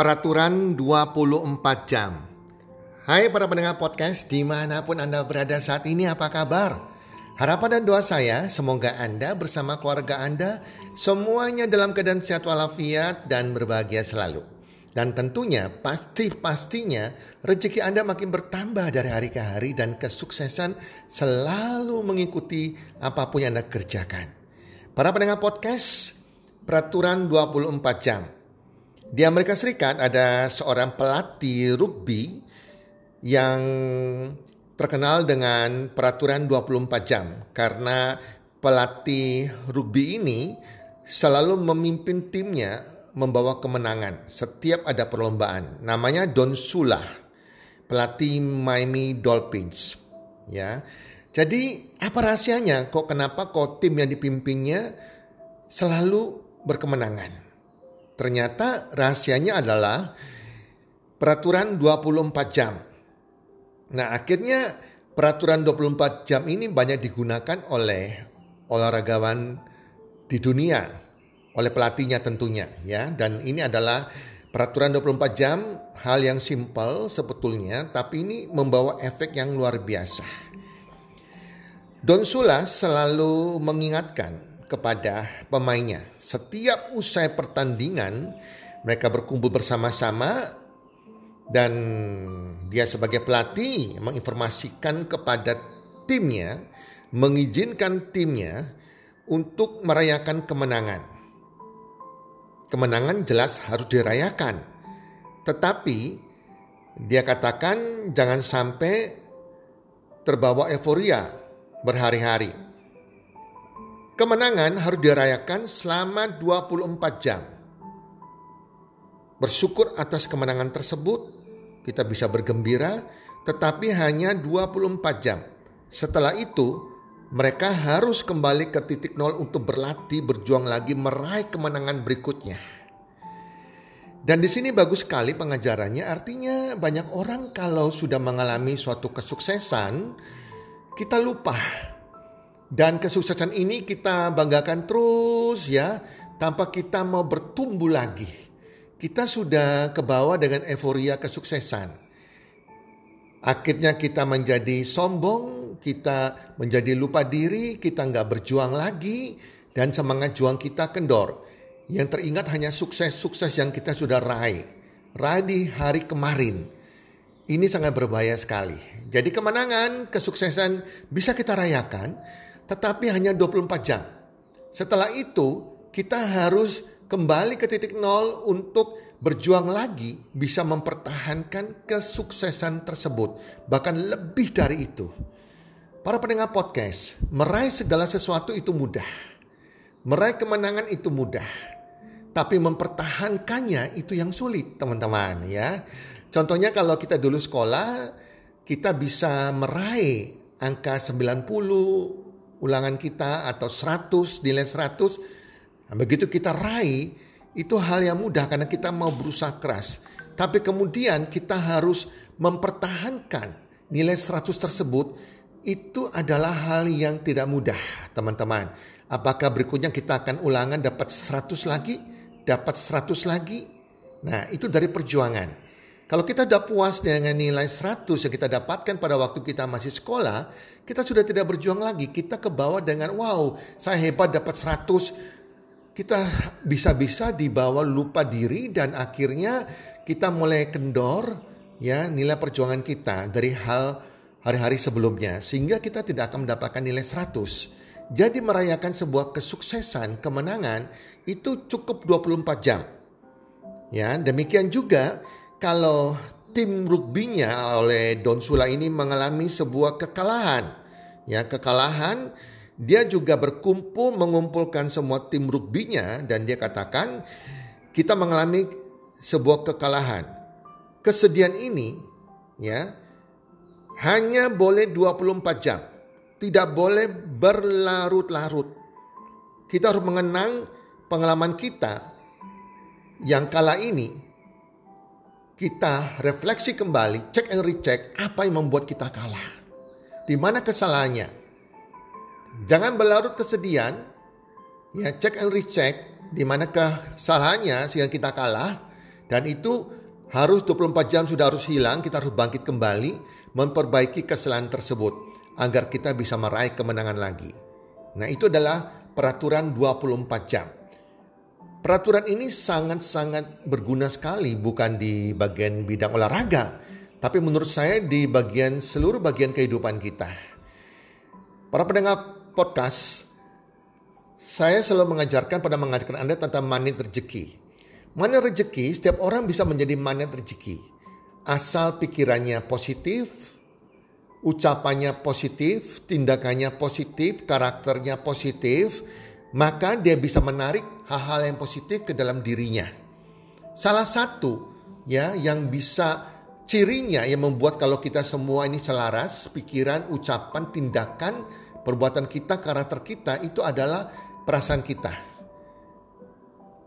Peraturan 24 jam. Hai para pendengar podcast di mana pun Anda berada saat ini apa kabar? Harapan dan doa saya semoga Anda bersama keluarga Anda semuanya dalam keadaan sehat walafiat dan berbahagia selalu. Dan tentunya pasti-pastinya rezeki Anda makin bertambah dari hari ke hari dan kesuksesan selalu mengikuti apa pun yang Anda kerjakan. Para pendengar podcast, peraturan 24 jam. Di Amerika Serikat ada seorang pelatih rugby yang terkenal dengan peraturan 24 jam karena pelatih rugby ini selalu memimpin timnya membawa kemenangan setiap ada perlombaan. Namanya Don Sula, pelatih Miami Dolphins. Ya, jadi apa rahasianya? Kok kenapa kok tim yang dipimpinnya selalu berkemenangan? Ternyata rahasianya adalah peraturan 24 jam. Nah akhirnya peraturan 24 jam ini banyak digunakan oleh olahragawan di dunia. Oleh pelatihnya tentunya ya. Dan ini adalah peraturan 24 jam hal yang simpel sebetulnya. Tapi ini membawa efek yang luar biasa. Don Sula selalu mengingatkan kepada pemainnya setiap usai pertandingan mereka berkumpul bersama-sama dan dia sebagai pelatih menginformasikan kepada timnya mengizinkan timnya untuk merayakan kemenangan. Kemenangan jelas harus dirayakan. Tetapi dia katakan jangan sampai terbawa euforia berhari-hari. Kemenangan harus dirayakan selama 24 jam. Bersyukur atas kemenangan tersebut, kita bisa bergembira, tetapi hanya 24 jam. Setelah itu, mereka harus kembali ke titik nol untuk berlatih, berjuang lagi, meraih kemenangan berikutnya. Dan di sini bagus sekali pengajarannya, artinya banyak orang kalau sudah mengalami suatu kesuksesan, kita lupa. Dan kesuksesan ini kita banggakan terus ya, tanpa kita mau bertumbuh lagi. Kita sudah kebawa dengan euforia kesuksesan. Akhirnya kita menjadi sombong, kita menjadi lupa diri, kita nggak berjuang lagi, dan semangat juang kita kendor. Yang teringat hanya sukses-sukses yang kita sudah raih. Raih di hari kemarin ini sangat berbahaya sekali. Jadi kemenangan, kesuksesan bisa kita rayakan, tetapi hanya 24 jam. Setelah itu, kita harus kembali ke titik nol untuk berjuang lagi bisa mempertahankan kesuksesan tersebut. Bahkan lebih dari itu. Para pendengar podcast, meraih segala sesuatu itu mudah. Meraih kemenangan itu mudah. Tapi mempertahankannya itu yang sulit teman-teman ya. Contohnya kalau kita dulu sekolah, kita bisa meraih angka 90 ulangan kita atau 100 nilai 100. Nah, begitu kita raih itu hal yang mudah karena kita mau berusaha keras. Tapi kemudian kita harus mempertahankan nilai 100 tersebut itu adalah hal yang tidak mudah, teman-teman. Apakah berikutnya kita akan ulangan dapat 100 lagi, dapat 100 lagi? Nah, itu dari perjuangan. Kalau kita sudah puas dengan nilai 100 yang kita dapatkan pada waktu kita masih sekolah, kita sudah tidak berjuang lagi. Kita ke bawah dengan wow, saya hebat dapat 100. Kita bisa-bisa dibawa lupa diri dan akhirnya kita mulai kendor ya nilai perjuangan kita dari hal hari-hari sebelumnya sehingga kita tidak akan mendapatkan nilai 100. Jadi merayakan sebuah kesuksesan, kemenangan itu cukup 24 jam. Ya, demikian juga kalau tim rugbinya oleh Don Sula ini mengalami sebuah kekalahan. Ya, kekalahan dia juga berkumpul mengumpulkan semua tim rugbinya dan dia katakan kita mengalami sebuah kekalahan. Kesedihan ini ya hanya boleh 24 jam. Tidak boleh berlarut-larut. Kita harus mengenang pengalaman kita yang kala ini kita refleksi kembali, cek and recheck apa yang membuat kita kalah. Di mana kesalahannya? Jangan berlarut kesedihan. Ya, cek and recheck di mana kesalahannya sehingga kita kalah Dan itu harus 24 jam sudah harus hilang, kita harus bangkit kembali, memperbaiki kesalahan tersebut agar kita bisa meraih kemenangan lagi. Nah itu adalah peraturan 24 jam. Peraturan ini sangat-sangat berguna sekali bukan di bagian bidang olahraga, tapi menurut saya di bagian seluruh bagian kehidupan kita. Para pendengar podcast, saya selalu mengajarkan pada mengajarkan Anda tentang magnet rezeki. Magnet rezeki, setiap orang bisa menjadi magnet rezeki. Asal pikirannya positif, ucapannya positif, tindakannya positif, karakternya positif, maka dia bisa menarik hal-hal yang positif ke dalam dirinya. Salah satu ya yang bisa cirinya yang membuat kalau kita semua ini selaras, pikiran, ucapan, tindakan, perbuatan kita, karakter kita itu adalah perasaan kita.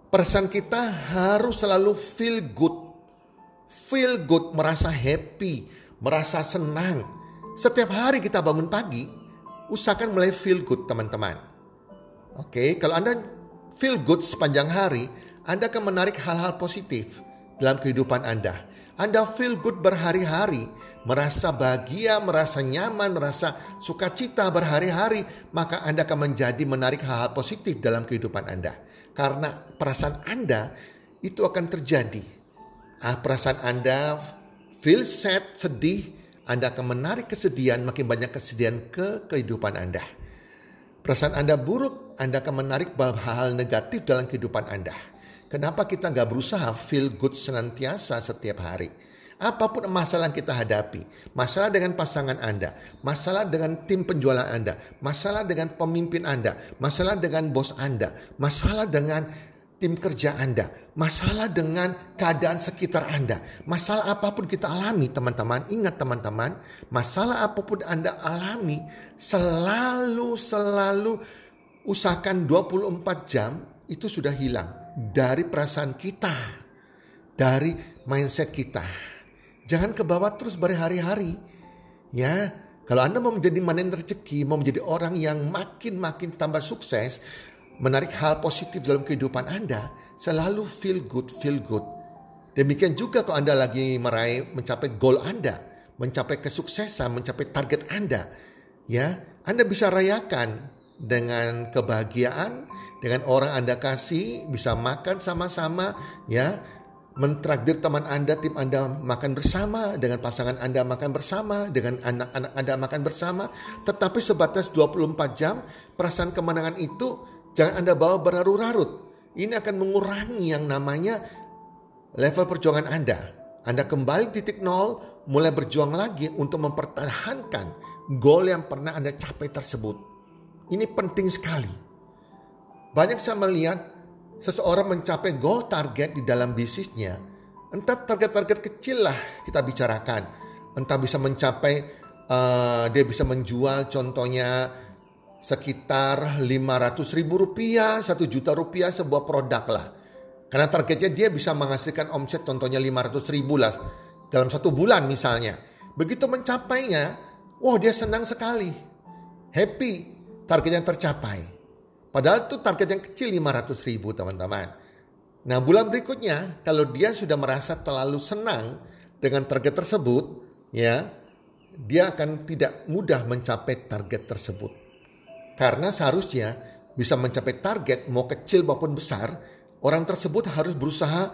Perasaan kita harus selalu feel good. Feel good, merasa happy, merasa senang. Setiap hari kita bangun pagi, usahakan mulai feel good teman-teman Oke, kalau Anda feel good sepanjang hari, Anda akan menarik hal-hal positif dalam kehidupan Anda. Anda feel good berhari-hari, merasa bahagia, merasa nyaman, merasa sukacita berhari-hari, maka Anda akan menjadi menarik hal-hal positif dalam kehidupan Anda. Karena perasaan Anda itu akan terjadi. Ah, perasaan Anda feel sad, sedih, Anda akan menarik kesedihan, makin banyak kesedihan ke kehidupan Anda. Perasaan Anda buruk, Anda akan menarik hal-hal negatif dalam kehidupan Anda. Kenapa kita nggak berusaha feel good senantiasa setiap hari? Apa pun masalah yang kita hadapi, masalah dengan pasangan Anda, masalah dengan tim penjualan Anda, masalah dengan pemimpin Anda, masalah dengan bos Anda, masalah dengan tim kerja Anda, masalah dengan keadaan sekitar Anda, masalah apa pun kita alami teman-teman, ingat teman-teman, masalah apa pun Anda alami, selalu selalu usahakan 24 jam itu sudah hilang dari perasaan kita, dari mindset kita. Jangan ke bawah terus berhari-hari. Ya, kalau Anda mau menjadi manen rezeki, mau menjadi orang yang makin-makin tambah sukses, menarik hal positif dalam kehidupan Anda, selalu feel good, feel good. Demikian juga kalau Anda lagi meraih mencapai goal Anda, mencapai kesuksesan, mencapai target Anda, ya, Anda bisa rayakan dengan kebahagiaan, dengan orang Anda kasih, bisa makan sama-sama, ya, mentraktir teman Anda, tim Anda makan bersama, dengan pasangan Anda makan bersama, dengan anak-anak Anda makan bersama, tetapi sebatas 24 jam, perasaan kemenangan itu Jangan Anda bawa berlarut-larut. Ini akan mengurangi yang namanya level perjuangan Anda. Anda kembali titik nol, mulai berjuang lagi untuk mempertahankan goal yang pernah Anda capai tersebut. Ini penting sekali. Banyak saya melihat seseorang mencapai goal target di dalam bisnisnya. Entah target-target kecil lah kita bicarakan. Entah bisa mencapai, uh, dia bisa menjual contohnya sekitar 500 ribu rupiah, 1 juta rupiah sebuah produk lah. Karena targetnya dia bisa menghasilkan omset contohnya 500 ribu lah dalam satu bulan misalnya. Begitu mencapainya, wah dia senang sekali. Happy, target yang tercapai. Padahal itu target yang kecil 500 ribu teman-teman. Nah bulan berikutnya kalau dia sudah merasa terlalu senang dengan target tersebut, ya dia akan tidak mudah mencapai target tersebut. Karena seharusnya bisa mencapai target mau kecil maupun besar, orang tersebut harus berusaha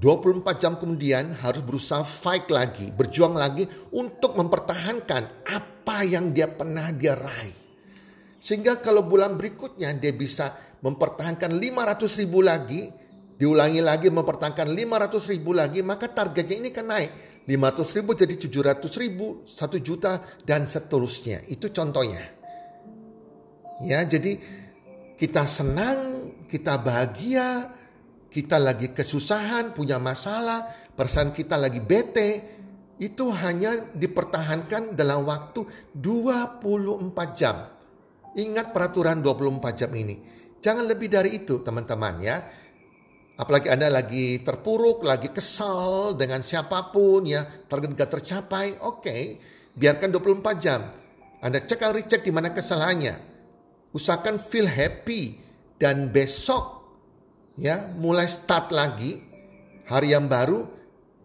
24 jam kemudian harus berusaha fight lagi, berjuang lagi untuk mempertahankan apa yang dia pernah dia raih. Sehingga kalau bulan berikutnya dia bisa mempertahankan 500 ribu lagi, diulangi lagi mempertahankan 500 ribu lagi, maka targetnya ini kan naik. 500 ribu jadi 700 ribu, 1 juta, dan seterusnya. Itu contohnya. Ya, jadi kita senang, kita bahagia, kita lagi kesusahan, punya masalah, perasaan kita lagi bete, itu hanya dipertahankan dalam waktu 24 jam. Ingat peraturan 24 jam ini. Jangan lebih dari itu teman-teman ya. Apalagi Anda lagi terpuruk, lagi kesal dengan siapa pun ya, target gak tercapai, oke, okay, biarkan 24 jam. Anda cek atau di mana kesalahannya usahakan feel happy dan besok ya mulai start lagi hari yang baru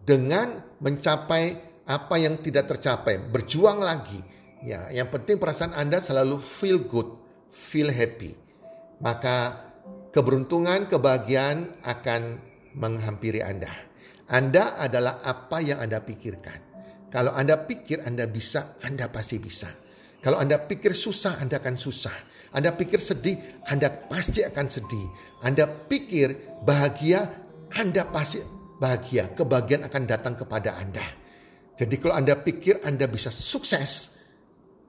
dengan mencapai apa yang tidak tercapai, berjuang lagi. Ya, yang penting perasaan Anda selalu feel good, feel happy. Maka keberuntungan, kebahagiaan akan menghampiri Anda. Anda adalah apa yang Anda pikirkan. Kalau Anda pikir Anda bisa, Anda pasti bisa. Kalau Anda pikir susah, Anda akan susah. Anda pikir sedih, Anda pasti akan sedih. Anda pikir bahagia, Anda pasti bahagia. Kebahagiaan akan datang kepada Anda. Jadi kalau Anda pikir Anda bisa sukses,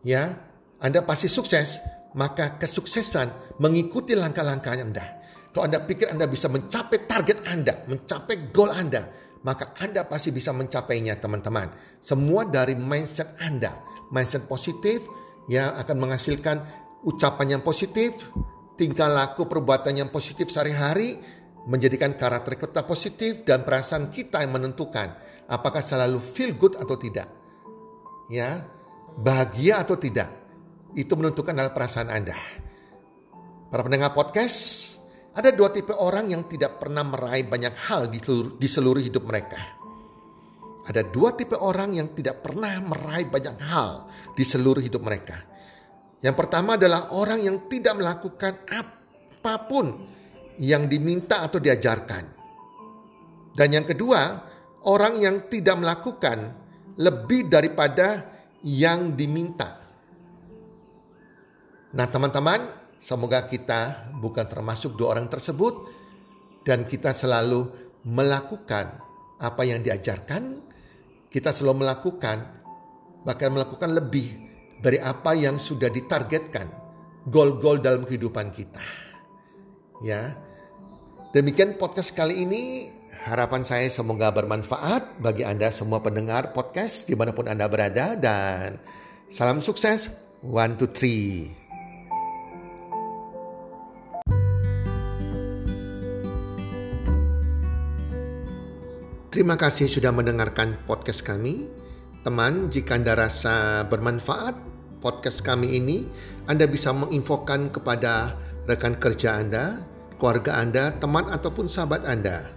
ya, Anda pasti sukses, maka kesuksesan mengikuti langkah-langkah Anda. Kalau Anda pikir Anda bisa mencapai target Anda, mencapai goal Anda, maka Anda pasti bisa mencapainya teman-teman. Semua dari mindset Anda. Mindset positif yang akan menghasilkan ucapan yang positif, tingkah laku perbuatan yang positif sehari-hari, menjadikan karakter kita positif dan perasaan kita yang menentukan apakah selalu feel good atau tidak. Ya, bahagia atau tidak. Itu menentukan adalah perasaan Anda. Para pendengar podcast, ada dua tipe orang yang tidak pernah meraih banyak hal di seluruh, di seluruh hidup mereka. Ada dua tipe orang yang tidak pernah meraih banyak hal di seluruh hidup mereka. Yang pertama adalah orang yang tidak melakukan apa pun yang diminta atau diajarkan. Dan yang kedua, orang yang tidak melakukan lebih daripada yang diminta. Nah, teman-teman, Semoga kita bukan termasuk dua orang tersebut dan kita selalu melakukan apa yang diajarkan, kita selalu melakukan bahkan melakukan lebih dari apa yang sudah ditargetkan gol-gol dalam kehidupan kita. Ya. Demikian podcast kali ini harapan saya semoga bermanfaat bagi Anda semua pendengar podcast di mana pun Anda berada dan salam sukses one two three. Terima kasih sudah mendengarkan podcast kami. Teman, jika Anda rasa bermanfaat podcast kami ini, Anda bisa menginfokan kepada rekan kerja Anda, keluarga Anda, teman ataupun sahabat Anda.